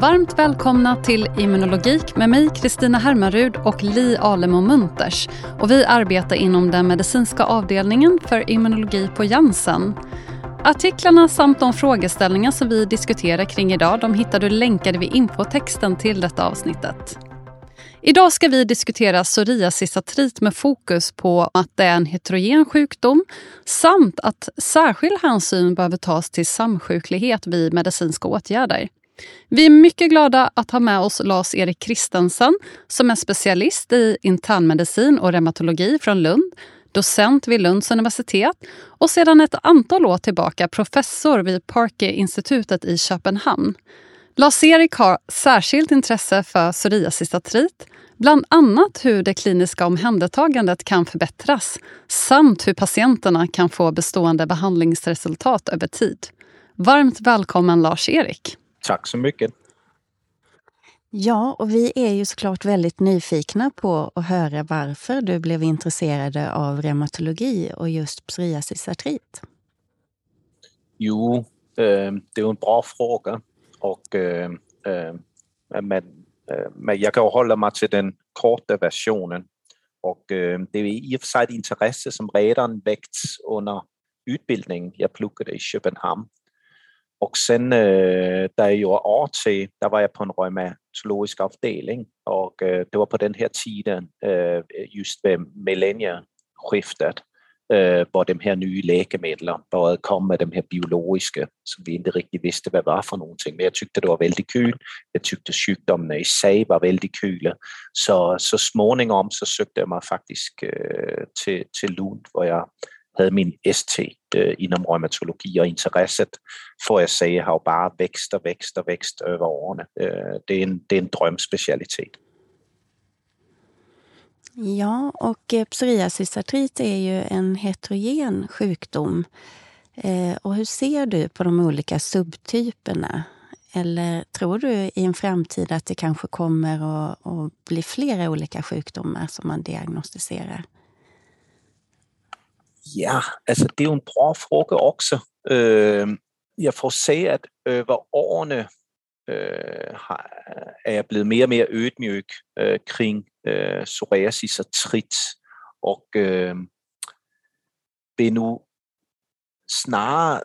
Varmt välkomna till Immunologik med mig Kristina Hermarud och Li Alemo Munters. Och vi arbetar inom den medicinska avdelningen för immunologi på Janssen. Artiklarna samt de frågeställningar som vi diskuterar kring idag de hittar du länkade vid infotexten till detta avsnittet. Idag ska vi diskutera psoriasisartrit med fokus på att det är en heterogen sjukdom samt att särskild hänsyn behöver tas till samsjuklighet vid medicinska åtgärder. Vi är mycket glada att ha med oss Lars-Erik Kristensen som är specialist i internmedicin och reumatologi från Lund, docent vid Lunds universitet och sedan ett antal år tillbaka professor vid Parker-institutet i Köpenhamn. Lars-Erik har särskilt intresse för psoriasisartrit, bland annat hur det kliniska omhändertagandet kan förbättras samt hur patienterna kan få bestående behandlingsresultat över tid. Varmt välkommen Lars-Erik. Tack så mycket. Ja, och vi är ju såklart väldigt nyfikna på att höra varför du blev intresserad av reumatologi och just psoriasisartrit. Jo, eh, det är en bra fråga. Och, eh, eh, men, men jag kan hålla mig till den korta versionen. Och det är i och för sig ett intresse som redan väckts under utbildningen. Jag pluggade i Köpenhamn och sen øh, da jeg gjorde AT, der var jeg på en rheumatologisk afdeling, og øh, det var på den her tiden, øh, just ved millennieskiftet, øh, hvor de her nye lægemidler började kom med de her biologiske, som vi inte riktigt vidste, hvad var for nogle ting. Men jeg tykte, det var väldigt kul. Jeg tykte, sygdommene i sag var väldigt kule. Så, så småningom så søgte jeg mig faktisk øh, til, til Lund, hvor jeg havde min ST øh, inom reumatologi, og interesset for jeg sagde, har jo bare vækst og vækst og vækst over årene. Øh, det, er en, det er en drømspecialitet. Ja, och øh, psoriasisartrit är ju en heterogen sjukdom. Eh, och hur ser du på de olika subtyperna? Eller tror du i en framtid att det kanske kommer att, att bli flera olika sjukdomar som man diagnostiserar? Ja, altså det er jo en bra fråga også. Øh, jeg får se, at øh, over årene øh, har, er jeg blevet mere og mere ødmyg øh, kring øh, psoriasis og trit, og øh, vil nu snarere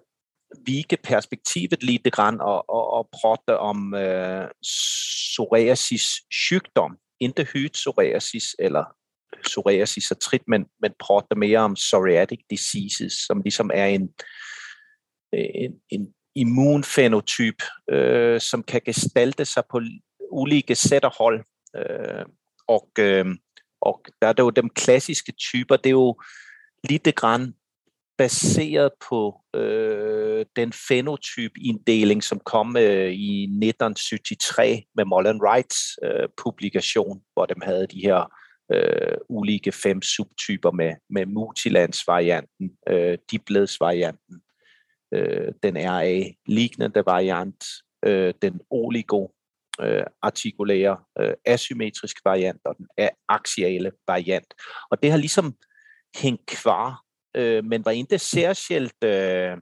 vike perspektivet lidt grann og, og, og prate om øh, psoriasis sygdom, ikke psoriasis eller psoriasis og trit, men, men prater mere om psoriatic diseases, som ligesom er en, en, en immunfenotyp, øh, som kan gestalte sig på ulike sæt og hold. Øh, og, øh, og der er det jo de klassiske typer, det er jo lidt grann baseret på øh, den fenotypinddeling, som kom øh, i 1973 med Mullen Wrights øh, publikation, hvor de havde de her øh, ulike fem subtyper med, med multilandsvarianten, øh, dipledsvarianten, øh, den RA-lignende variant, øh, den oligo øh, artikulære øh, asymmetriske variant og den axiale variant. Og det har ligesom hængt kvar, øh, men var ikke særskilt øh,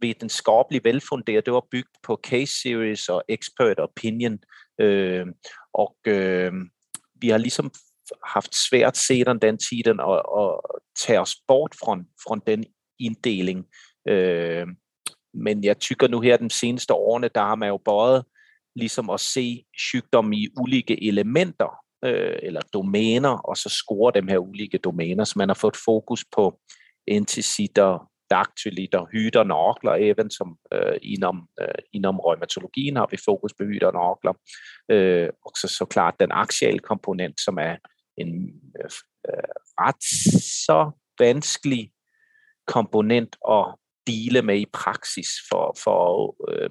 videnskabeligt velfunderet. Det var bygget på case series og expert opinion. Øh, og øh, vi har ligesom haft svært sedan den tiden at, at tage os bort fra, fra den inddeling. Øh, men jeg tykker nu her de seneste årene, der har man jo både ligesom at se sygdom i ulike elementer øh, eller domæner, og så score dem her ulike domæner, så man har fået fokus på enticitter, daktylitter, hyder, nokler, even som øh, inom, øh, inom rheumatologien har vi fokus på hyder og nokler. Øh, og så, så klart den axiale komponent, som er en øh, øh, ret så vanskelig komponent at dele med i praksis for, for øh,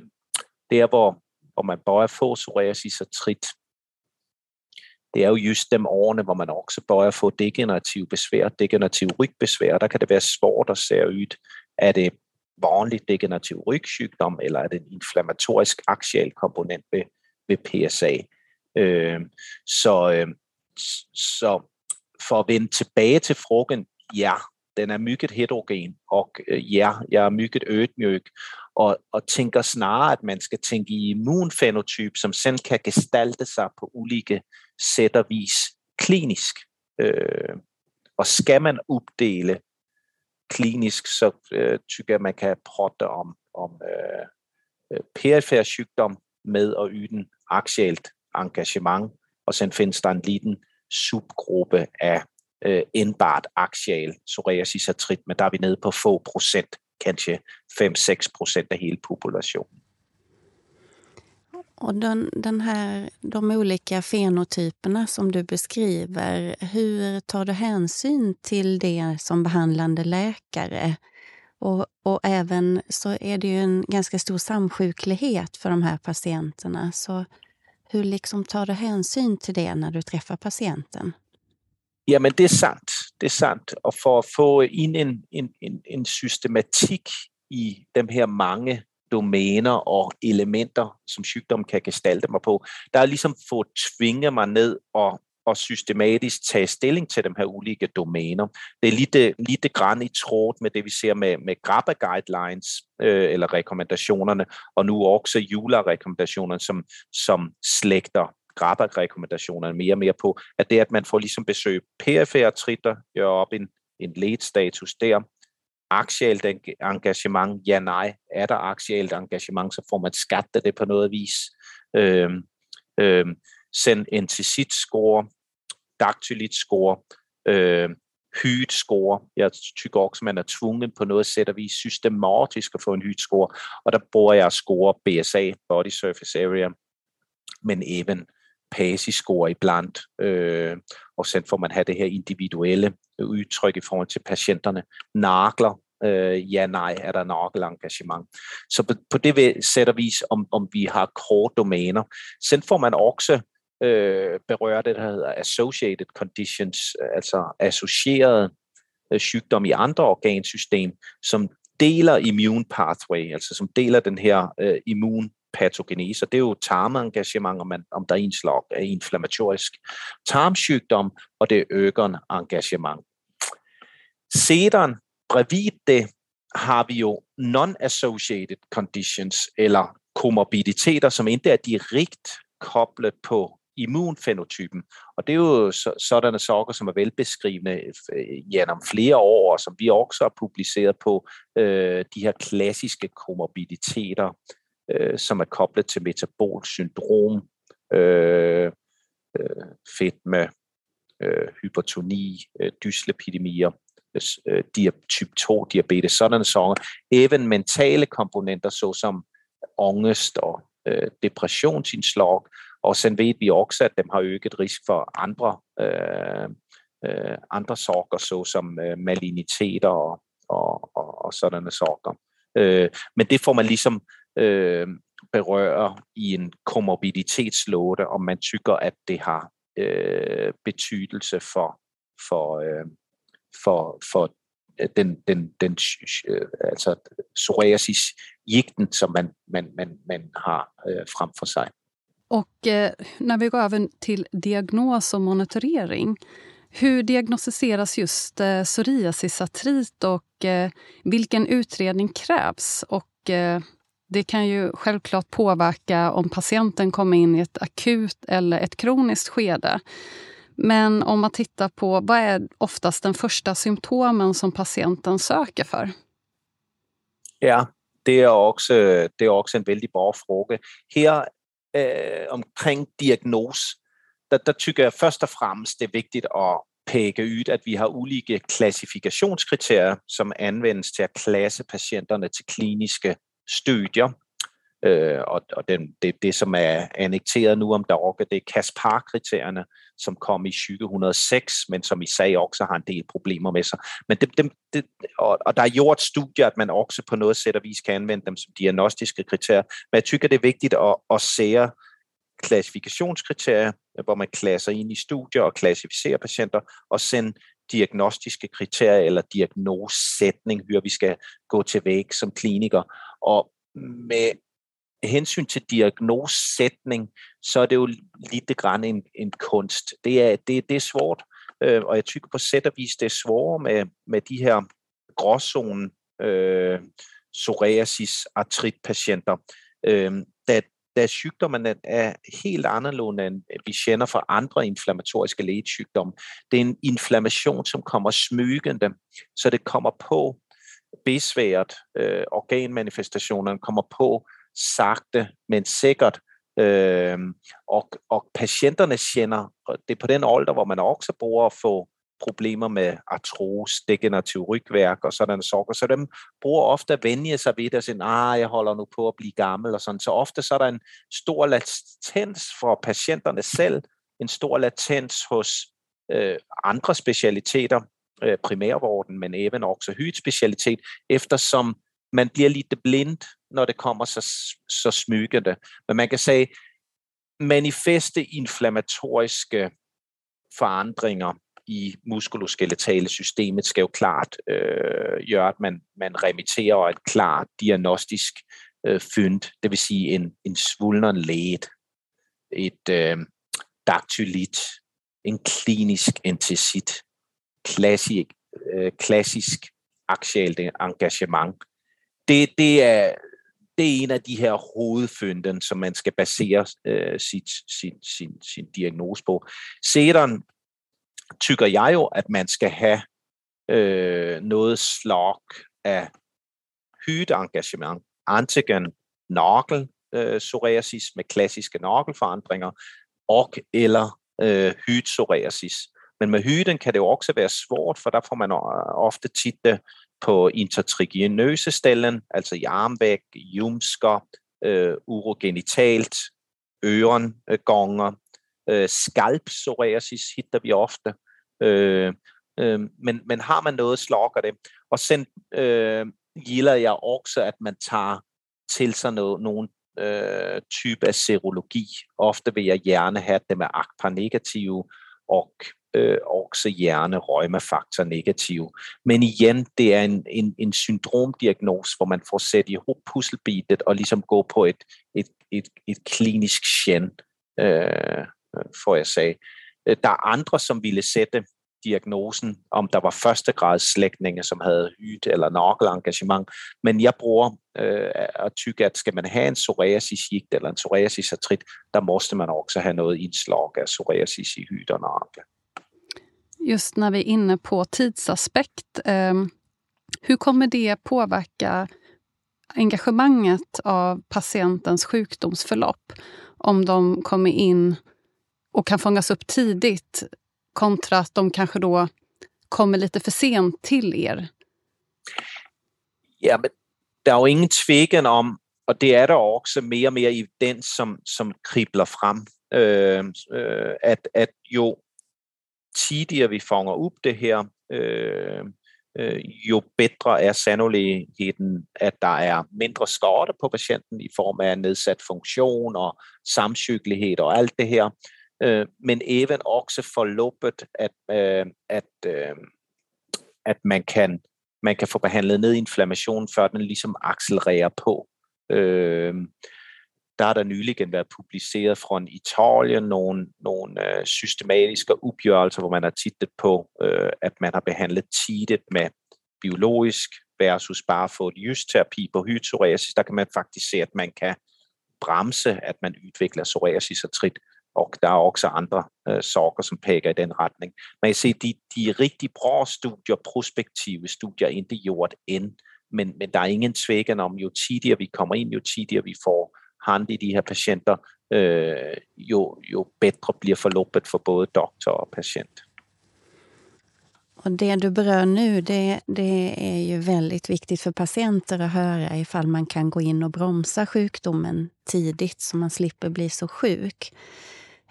der, hvor, hvor man bøjer få psoriasis og trit. Det er jo just dem årene, hvor man også bøjer få degenerative besvær, degenerative rygbesvær. Der kan det være svårt at se ud, er det vanlig degenerativ rygsygdom, eller er det en inflammatorisk axial komponent ved, ved PSA. Øh, så, øh, så for at vende tilbage til frågan, ja, den er mycket heterogen, og øh, ja, jeg er mycket ødmyg, og, og tænker snarere, at man skal tænke i immunfenotyp, som sen kan gestalte sig på ulike sæt og vis klinisk. Øh, og skal man opdele klinisk, så øh, tykker jeg, man kan protte om, om øh, øh sygdom med og yden axialt engagement, og så findes der en liten subgruppe af øh, indbart axial psoriasisartrit, men der er vi nede på få procent, kanskje 5-6 procent af hele populationen. Och den, den här, de olika fenotyperna som du beskriver, hur tar du hänsyn till det som behandlande läkare? Och, och även så är det ju en ganska stor samsjuklighet för de här patienterna. Så hur liksom tar du hänsyn till det när du träffar patienten? Ja, men det är sant. Det är sant. Och för att få in en, en, en, en systematik i de her mange domæner og elementer, som sygdom kan gestalte mig på, der er ligesom få tvinge mig ned og, og systematisk tage stilling til de her ulike domæner. Det er lidt, lidt græn i tråd med det, vi ser med, med GRABA guidelines øh, eller rekommendationerne, og nu også Jula-rekommendationerne, som, som slægter GRABA-rekommendationerne mere og mere på, at det, at man får ligesom besøg perifære tritter, gør op en, en lead-status der, aktielt engagement, ja nej, er der aktielt engagement, så får man skattet det på noget vis. Øhm, øhm, send en til score, dactylit score, øh, hyt score. Jeg tykker også, man er tvunget på noget sæt at vis systematisk at få en hyt score, og der bruger jeg score BSA, Body Surface Area, men even PASI-score iblandt, øh, og så får man have det her individuelle udtryk i forhold til patienterne. Nakler, øh, ja, nej, er der nakkelengagement. Så på, på det sætter vis, om, om vi har kort domæner. Sen får man også øh, berører det, der hedder associated conditions, altså associeret øh, sygdom i andre organsystem, som deler immune pathway, altså som deler den her øh, immun patogenese. Det er jo tarmengagement, om, man, om der er en slag af inflammatorisk tarmsygdom, og det er øgeren engagement. Sedan, brevid det, har vi jo non-associated conditions, eller komorbiditeter, som ikke er direkte koblet på immunfenotypen. Og det er jo sådanne sokker, som er velbeskrivende øh, gennem flere år, og som vi også har publiceret på øh, de her klassiske komorbiditeter, øh, som er koblet til metabol syndrom, øh, øh, fedme, øh, hypertoni, øh, dyslepidemier øh, type 2 diabetes, sådan sager. Even mentale komponenter, såsom angst og øh, depressionsindslag, og sen ved vi også, at dem har øget risk for andre, øh, øh, andre sorger, såsom øh, maliniteter og, og, og, og sådanne sorger. Øh, men det får man ligesom øh, berøre i en komorbiditetslote, om man tykker, at det har øh, betydelse for, for, øh, for, for øh, den, den, den øh, altså psoriasis gikten som man, man, man, man har øh, frem for sig. Och eh, när vi går över till diagnos och monitorering, hur diagnostiseras just eh, psoriasisartrit och eh, vilken utredning krävs? Och eh, det kan ju självklart påverka om patienten kommer in i ett akut eller ett kroniskt skede. Men om man tittar på vad är oftast den första symptomen som patienten söker för? Ja, det är också, det är också en väldigt bra fråga øh, omkring diagnose, der, der tycker jeg først og fremmest, det er vigtigt at pege ud, at vi har ulike klassifikationskriterier, som anvendes til at klasse patienterne til kliniske studier. Øh, og og den, det, det, som er annekteret nu om dagen, det er Kaspar-kriterierne, som kom i 2006, men som i sag også har en del problemer med sig. Men dem, dem, det, og, og der er gjort studier, at man også på noget sæt og vis kan anvende dem som diagnostiske kriterier. Men jeg tykker, det er vigtigt at, at sære klassifikationskriterier, hvor man klasser ind i studier og klassificerer patienter, og sende diagnostiske kriterier eller diagnosesætning, hvor vi skal gå til væk som kliniker. Og med hensyn til diagnosesætning, så er det jo lidt grann en, en kunst. Det er, det, det er svårt. øh, og jeg tykker på sæt og vis, det er svårere med, med de her gråzone øh, psoriasis artritpatienter, øh, da, da sygdommen er helt anderledes end vi kender fra andre inflammatoriske lægesygdomme. Det er en inflammation, som kommer smygende, så det kommer på besværet, øh, organmanifestationerne kommer på sagte, men sikkert, øh, og, og patienterne kender, og det er på den alder, hvor man også bruger at få problemer med artrose, degenerativ rygværk og sådan saker. Så dem bruger ofte at vende sig ved det og sige, ah, jeg holder nu på at blive gammel og sådan. Så ofte så er der en stor latens for patienterne selv, en stor latens hos øh, andre specialiteter, øh, primærvården, men even også hydspecialitet, eftersom man bliver lidt blind, når det kommer så, så smykkende. Men man kan sige, manifeste inflammatoriske forandringer i muskuloskeletale systemet skal jo klart øh, gøre, at man, man remitterer et klart diagnostisk øh, fynd, det vil sige en, en svulneren led, et øh, daktylit, en klinisk entesit, klassisk, øh, klassisk axialt engagement. Det, det, er, det er en af de her hovedfynden, som man skal basere øh, sit, sin, sin, sin diagnose på. Sederen tykker jeg jo, at man skal have øh, noget slag af hydengagement, antigen nokkel øh, psoriasis med klassiske nokkelforandringer, og eller øh, hydpsoriasis. Men med hyden kan det jo også være svårt, for der får man øh, ofte tit det på intertriginøse stellen, altså i armvæg, jumsker, øh, urogenitalt, ørengonger, øh, skalpsoriasis hitter vi ofte. Øh, øh, men, men har man noget, slokker det. Og sen øh, gilder jeg også, at man tager til sig noget, nogle øh, type af serologi. Ofte vil jeg gerne have det med ACPA negative og øh, også hjerne røgmafaktor negativ. Men igen, det er en, en, en syndromdiagnose, hvor man får sat i puslebittet og ligesom gå på et, et, et, et klinisk gen, øh, øh får jeg sige. Øh, der er andre, som ville sætte diagnosen, om der var førstegrads slægtninge, som havde hyt eller nokkelengagement. Men jeg bruger øh, at tykke, at skal man have en psoriasis eller en psoriasis artrit, der måste man også have noget indslag af psoriasis i hyt og nokkel. Just när vi är inne på tidsaspekt, eh, hur kommer det påverka engagemanget av patientens sjukdomsförlopp? Om de kommer in och kan fångas upp tidigt kontra att de kanske då kommer lite för sent till er? Ja, men der er jo ingen tvekan om, og det er der også mere og mere evidens, som, som kribler frem, øh, øh, at, at jo tidligere vi fanger op det her, øh, øh, jo bedre er sannoligheden, at der er mindre skade på patienten i form af nedsat funktion og samsykkelighed og alt det her. Øh, men even også forløbet, at, øh, at, øh, at man kan man kan få behandlet ned inflammationen, før den ligesom accelererer på. Øh, der har der nylig været publiceret fra Italien nogle, nogle øh, systematiske opgørelser, hvor man har tittet på, øh, at man har behandlet tidet med biologisk versus bare få et terapi på hypsoriasis. Der kan man faktisk se, at man kan bremse, at man udvikler psoriasis og trit, og der er også andre øh, sorger, som peger i den retning. Man kan se, de, de rigtig bra studier, prospektive studier, ikke gjort end, men, men der er ingen tvækken om, jo tidligere vi kommer ind, jo tidligere vi får hand i de her patienter, øh, jo, jo bättre blir förloppet för både doktor och patient. Och det du berör nu, det, det, är ju väldigt viktigt för patienter att höra ifall man kan gå in och bromsa sjukdomen tidigt så man slipper bli så sjuk.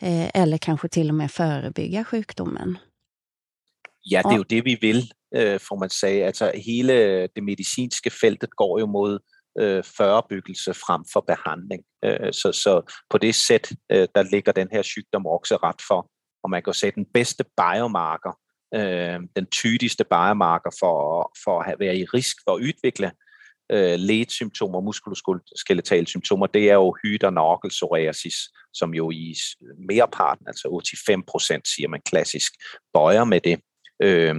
Eh, eller kanske till och med förebygga sjukdomen. Ja, det är ju det vi vill, eh, får man säga. Alltså, hela det medicinska fältet går ju mot forebyggelse frem for behandling. Så, så på det sæt, øh, der ligger den her sygdom også ret for, og man kan sige, den bedste biomarker, den tydeligste biomarker for, for at være i risk for at udvikle øh, ledsymptomer, muskuloskeletale symptomer, det er jo hyd- og nokkelpsoriasis, som jo i merparten, altså 85 procent, siger man klassisk, bøjer med det. Øh,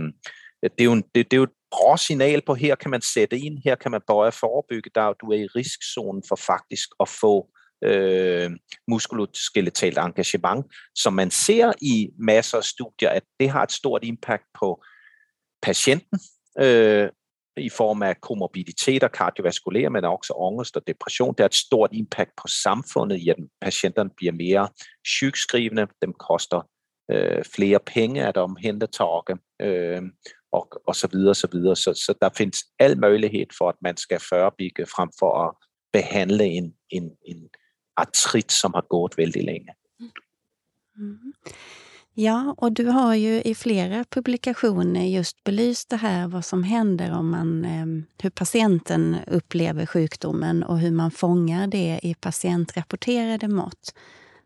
det, er jo en, det, det er jo et bra signal på, her kan man sætte ind, her kan man bøje forebygge, der du er i riskzonen for faktisk at få øh, muskuloskeletalt engagement, som man ser i masser af studier, at det har et stort impact på patienten, øh, i form af komorbiditeter, kardiovaskulære, men også angst og depression. Det har et stort impact på samfundet, i at patienterne bliver mere sygskrivende, dem koster øh, flere penge at omhændetage, øh, og, og så videre, så videre. Så, så der findes al mulighed for, at man skal førebygge frem for at behandle en, en, en artrit, som har gået vældig længe. Mm. Ja, och du har ju i flera publikationer just belyst det här vad som händer om man, ehm, hur patienten upplever sjukdomen och hur man fångar det i patientrapporterade mått.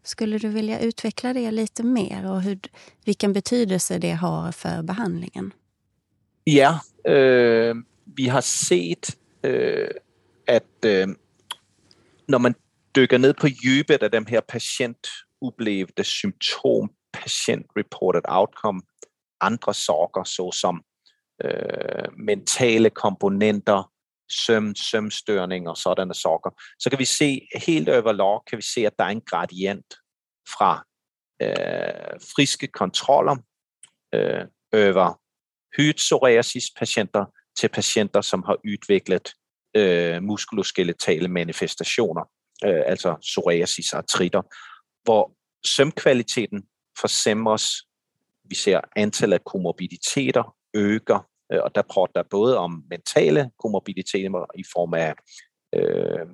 Skulle du vilja utveckla det lite mer och hur, vilken betydelse det har för behandlingen? Ja, øh, vi har set, øh, eh, at øh, eh, når man dykker ned på djupet af de her patientoplevede symptom patient-reported outcome, andre sorger, såsom øh, mentale komponenter, søm, sømstørning og sådanne sorger, så kan vi se helt overlag, kan vi se, at der er en gradient fra øh, friske kontroller øh, over psoriasis-patienter til patienter, som har udviklet øh, muskuloskeletale manifestationer, øh, altså psoriasis-artritter, hvor sømkvaliteten forsemres. Vi ser antallet af komorbiditeter øger, øh, og der prater der både om mentale komorbiditeter i form af øh,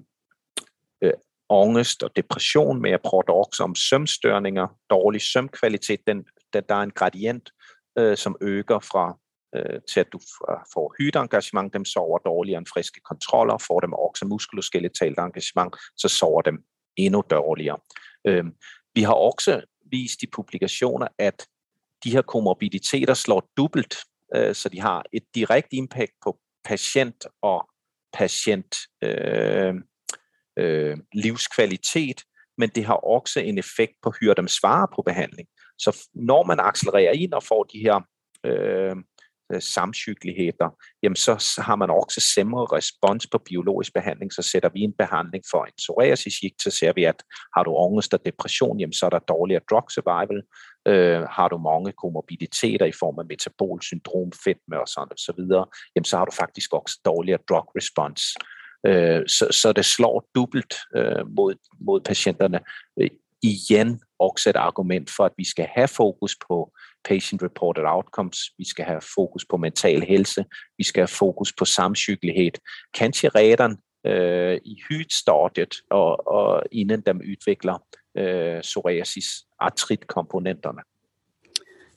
øh, angst og depression, men jeg prater også om sømstørninger, dårlig sømkvalitet. Den, der, der er en gradient, øh, som øger fra øh, til at du øh, får hytteengagement, dem sover dårligere end friske kontroller, får dem også muskuloskeletalt engagement, så sover dem endnu dårligere. Øh, vi har også vist i publikationer, at de her komorbiditeter slår dobbelt, øh, så de har et direkte impact på patient og patient øh, øh, livskvalitet, men det har også en effekt på hyrdem dem på behandling. Så når man accelererer ind og får de her øh, Øh, samcykligheder, jamen så har man også sæmre respons på biologisk behandling, så sætter vi en behandling for en psoriasis så ser vi, at har du angst og depression, jamen så er der dårligere drug survival. Øh, har du mange komorbiditeter i form af metabolsyndrom, fedme og sådan og så videre, jamen så har du faktisk også dårligere drug response. Øh, så, så det slår dobbelt øh, mod, mod patienterne. Øh, Igen også et argument for, at vi skal have fokus på patient-reported outcomes, vi skal have fokus på mental helse, vi skal have fokus på samsyklighed. Kanskje redan øh, i hudstadiet, og, og inden de udvikler øh, psoriasis artritkomponenterne.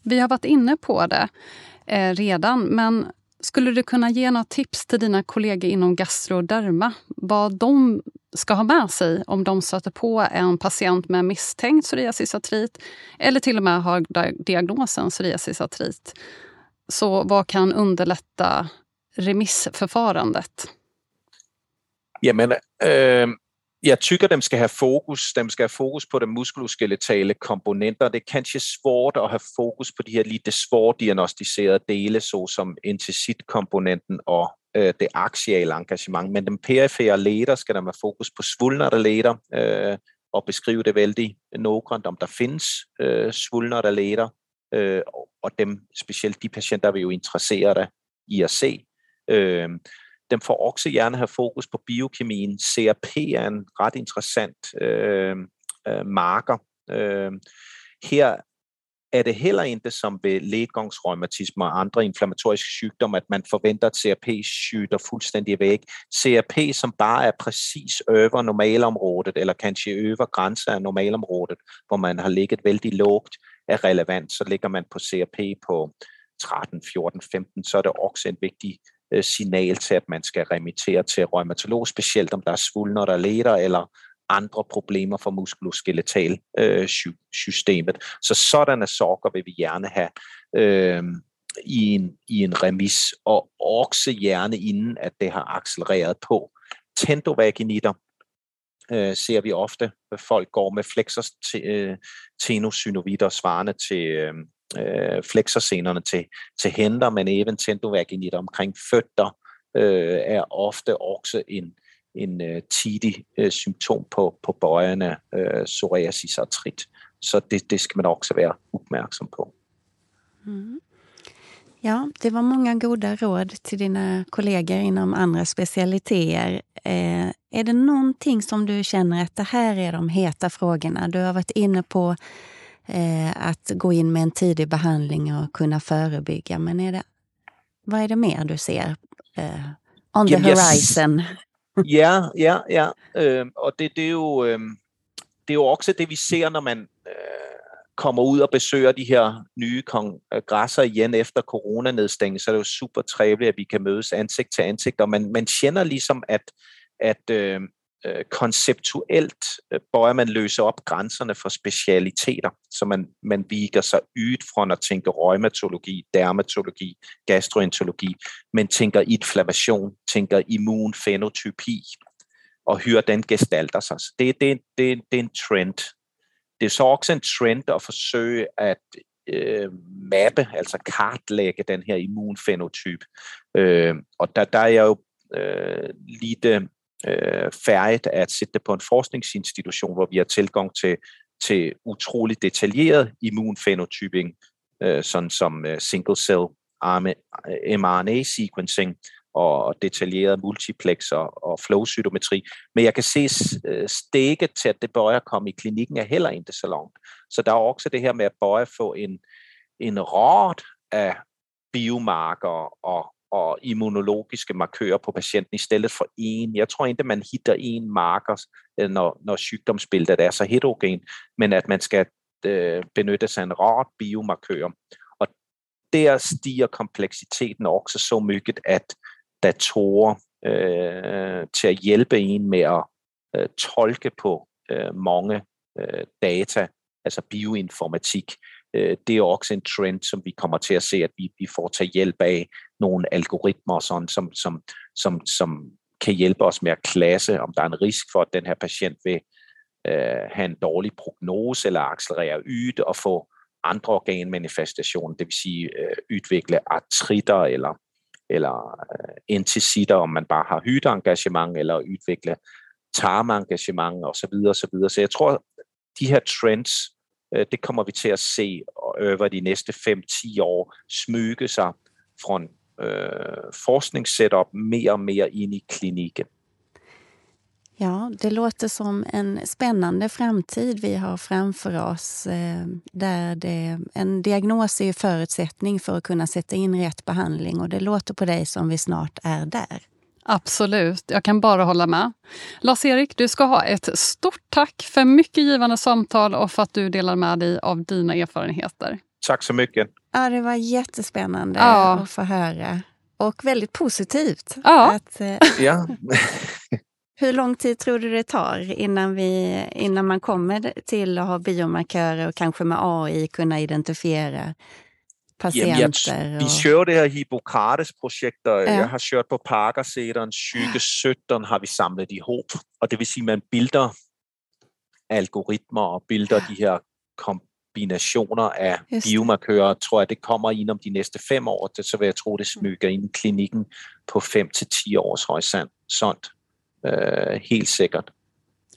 Vi har varit inne på det eh, redan, men skulle du kunna ge några tips till dina kollegor inom gastroderma vad de ska ha med sig om de stöter på en patient med misstänkt psoriasisartrit eller till och med har diagnosen psoriasisartrit. Så vad kan underlätta remissförfarandet? Jamen, øh, eh, jeg tykker, dem skal have fokus. Dem skal have fokus på de muskuloskeletale komponenter. Det er kanskje svårt at have fokus på de her lidt svårt diagnostiserede dele, såsom komponenten og øh, det axiale engagement. Men den perifere leder skal der have fokus på svulnerte leder øh, og beskrive det vældig noggrant, om der findes øh, svulnerte leder, øh, og dem, specielt de patienter, vi jo interesseret i at se. Øh, den får også gerne have fokus på biokemien. CRP er en ret interessant øh, øh, marker. Øh, her er det heller ikke som ved ledgangsreumatisme og andre inflammatoriske sygdomme, at man forventer, at CRP skyder fuldstændig væk. CRP, som bare er præcis over normalområdet, eller kanskje over grænser af normalområdet, hvor man har ligget vældig lågt, er relevant. Så ligger man på CRP på 13, 14, 15, så er det også en vigtig Øh, signal til, at man skal remittere til rheumatolog, specielt om der er svulner, der leder, eller andre problemer for muskuloskeletal øh, systemet. Så sådanne sorger vil vi gerne have øh, i en, i en remiss, og også gerne inden at det har accelereret på. Tendovaginitter øh, ser vi ofte, at folk går med flexors øh, tenosynovitter svarende til øh, øh, flexorscenerne til, til hænder, men even tendovaginitter omkring fødder øh, er ofte også en, en øh, tidig øh, symptom på, på bøjerne øh, psoriasis artrit. Så det, det skal man också vara uppmärksam på. Mm. Ja, det var många goda råd till dina kollegor inom andra specialiteter. Eh, är det någonting som du känner att det här är de heta frågorna? Du har varit inne på eh, att gå in med en tidig behandling och kunna förebygga. Men är det, vad är det mer du ser eh, on the horizon? ja, ja, ja. Øh, og det, det, er jo, øh, det er jo også det, vi ser, når man øh, kommer ud og besøger de her nye kongresser igen efter coronanedstængning, så er det jo super trevligt, at vi kan mødes ansigt til ansigt, og man, man kender ligesom, at, at øh, øh, konceptuelt øh, bøjer man løse op grænserne for specialiteter, så man, man viger sig ydt fra at tænke rheumatologi, dermatologi, gastroenterologi, men tænker inflammation, tænker immunfenotypi, og hyrer den gestalter sig. Så det, det, det, det er en trend. Det er så også en trend at forsøge at øh, mappe, altså kartlægge den her immunfenotyp. Øh, og der, der er jeg jo øh, lidt øh, øh, færdigt at sætte det på en forskningsinstitution, hvor vi har tilgang til, til utroligt detaljeret immunfenotyping, øh, sådan som øh, single cell øh, mRNA sequencing og detaljeret multiplex og, og. Men jeg kan se øh, stikket til, at det bøjer komme i klinikken, er heller ikke så langt. Så der er også det her med at bøje få en, en råd af biomarker og, og immunologiske markører på patienten i stedet for en. Jeg tror ikke, man hitter en marker, øh, når, når sygdomsbilledet er så heterogen, men at man skal øh, benytte sig af en rart biomarkør. Og der stiger kompleksiteten også så mycket, at datorer øh, til at hjælpe en med at øh, tolke på øh, mange øh, data, altså bioinformatik, øh, det er også en trend, som vi kommer til at se, at vi, vi får tage hjælp af nogle algoritmer, sådan, som, som, som, som kan hjælpe os med at klasse, om der er en risk for, at den her patient vil øh, have en dårlig prognose eller accelerere yde og få andre organmanifestationer, det vil sige øh, udvikle artritter eller, eller øh, enticitter, om man bare har hydeengagement eller udvikle tarmengagement osv. Så, videre. så videre. så jeg tror, de her trends Øh, det kommer vi til at se øh, over de næste 5-10 år smyge sig fra øh, forskningssetup mer och mer in i kliniken. Ja, det låter som en spännande framtid vi har framför oss eh, där det, en diagnos är förutsättning för att kunna sätta in rätt behandling och det låter på dig som vi snart är där. Absolut, jag kan bara hålla med. Lars-Erik, du ska ha ett stort tack för mycket givande samtal och för att du delar med dig av dina erfarenheter. Tack så mycket. Ja, det var jättespännande ja. att få höra. Och väldigt positivt. Ja. Att, eh, ja. hur lång tid tror du det tar innan, vi, innan man kommer till att ha biomarkörer och kanske med AI kunna identifiera patienter? Jamen, jeg, vi kører det her Hippokrates-projekt, og ja. jeg har kørt på Parker-sætteren 2017, har vi samlet ihop. Og det vil sige, at man bilder algoritmer og bilder de her kombinationer af Just. biomarkører, tror jeg, det kommer ind om de næste fem år. Det, så vil jeg tro, det smyger ind i klinikken på 5 til 10 års horisont. Uh, helt sikkert.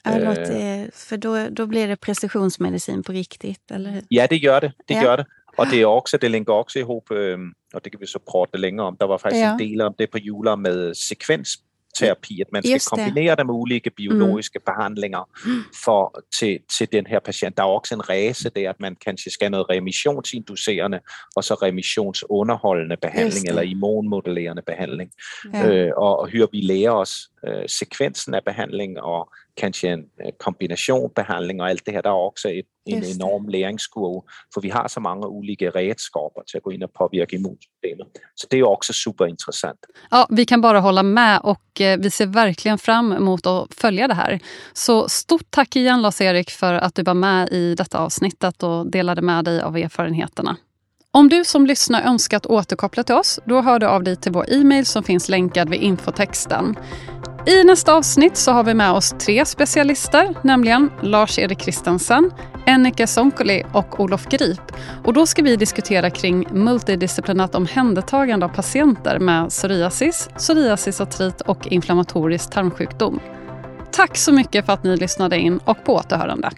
Ja, låter, för då, då blir det precisionsmedicin på riktigt, eller Ja, det gör det. Det ja. gör det. Og det er også, det linker også ihop, øh, og det kan vi så prate længere om. Der var faktisk ja. en del om det på juler med sekvensterapi, at man skal kombinere det med ulike biologiske mm. behandlinger for, til, til den her patient. Der er også en ræse der, at man kanskje skal have noget remissionsinducerende, og så remissionsunderholdende behandling, eller immunmodellerende behandling. Ja. Øh, og, og hyrer vi lærer os øh, sekvensen af behandling, og kanskje en øh, kombinationsbehandling og alt det her. Der er også et, en enorm læringskurve, for vi har så mange olika redskaper till att gå in och påverka immunsystemet. Så det är också superintressant. Ja, vi kan bara hålla med och eh, vi ser verkligen fram emot att följa det här. Så stort tack igen Lars-Erik för att du var med i detta avsnittet och delade med dig av erfarenheterna. Om du som lyssnar önskar att återkoppla till oss, då hör du av dig till vår e-mail som finns länkad vid infotexten. I nästa avsnitt så har vi med oss tre specialister, nämligen Lars-Erik Kristensen, Ennike Sonkoli och Olof Grip. Och då ska vi diskutera kring multidisciplinärt omhändertagande av patienter med psoriasis, psoriasisartrit och inflammatorisk tarmsjukdom. Tack så mycket för att ni lyssnade in och på återhörande.